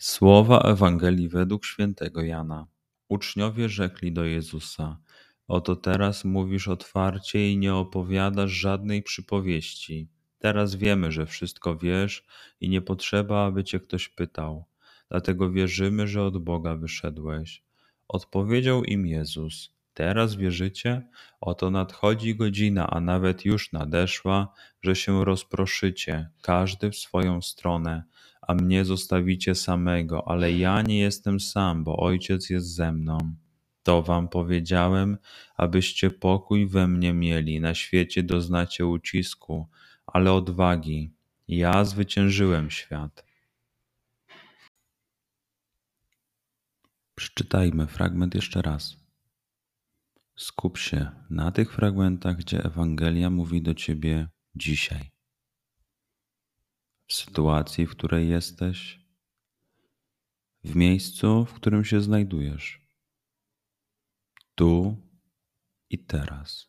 Słowa Ewangelii według świętego Jana. Uczniowie rzekli do Jezusa: Oto teraz mówisz otwarcie i nie opowiadasz żadnej przypowieści. Teraz wiemy, że wszystko wiesz i nie potrzeba, aby cię ktoś pytał. Dlatego wierzymy, że od Boga wyszedłeś. Odpowiedział im Jezus: Teraz wierzycie? Oto nadchodzi godzina, a nawet już nadeszła, że się rozproszycie, każdy w swoją stronę a mnie zostawicie samego, ale ja nie jestem sam, bo Ojciec jest ze mną. To wam powiedziałem, abyście pokój we mnie mieli. Na świecie doznacie ucisku, ale odwagi. Ja zwyciężyłem świat. Przeczytajmy fragment jeszcze raz. Skup się na tych fragmentach, gdzie Ewangelia mówi do ciebie dzisiaj w sytuacji, w której jesteś, w miejscu, w którym się znajdujesz, tu i teraz.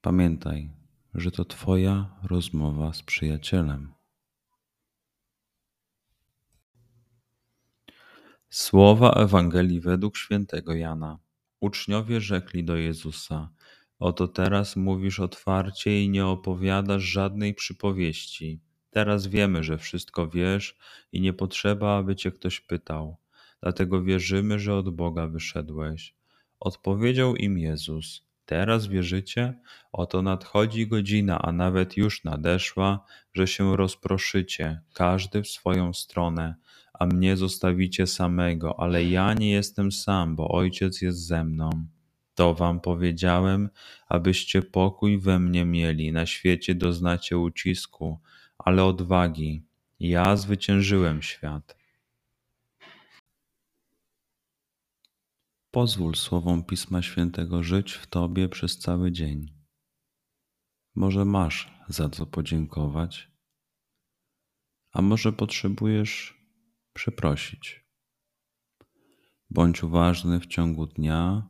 Pamiętaj, że to Twoja rozmowa z przyjacielem. Słowa Ewangelii według świętego Jana. Uczniowie rzekli do Jezusa: Oto teraz mówisz otwarcie i nie opowiadasz żadnej przypowieści. Teraz wiemy, że wszystko wiesz i nie potrzeba, aby cię ktoś pytał. Dlatego wierzymy, że od Boga wyszedłeś. Odpowiedział im Jezus: Teraz wierzycie? Oto nadchodzi godzina, a nawet już nadeszła, że się rozproszycie, każdy w swoją stronę, a mnie zostawicie samego, ale ja nie jestem sam, bo Ojciec jest ze mną. To wam powiedziałem, abyście pokój we mnie mieli. Na świecie doznacie ucisku, ale odwagi. Ja zwyciężyłem świat. Pozwól słowom Pisma Świętego żyć w Tobie przez cały dzień. Może masz za co podziękować, a może potrzebujesz przeprosić. Bądź uważny w ciągu dnia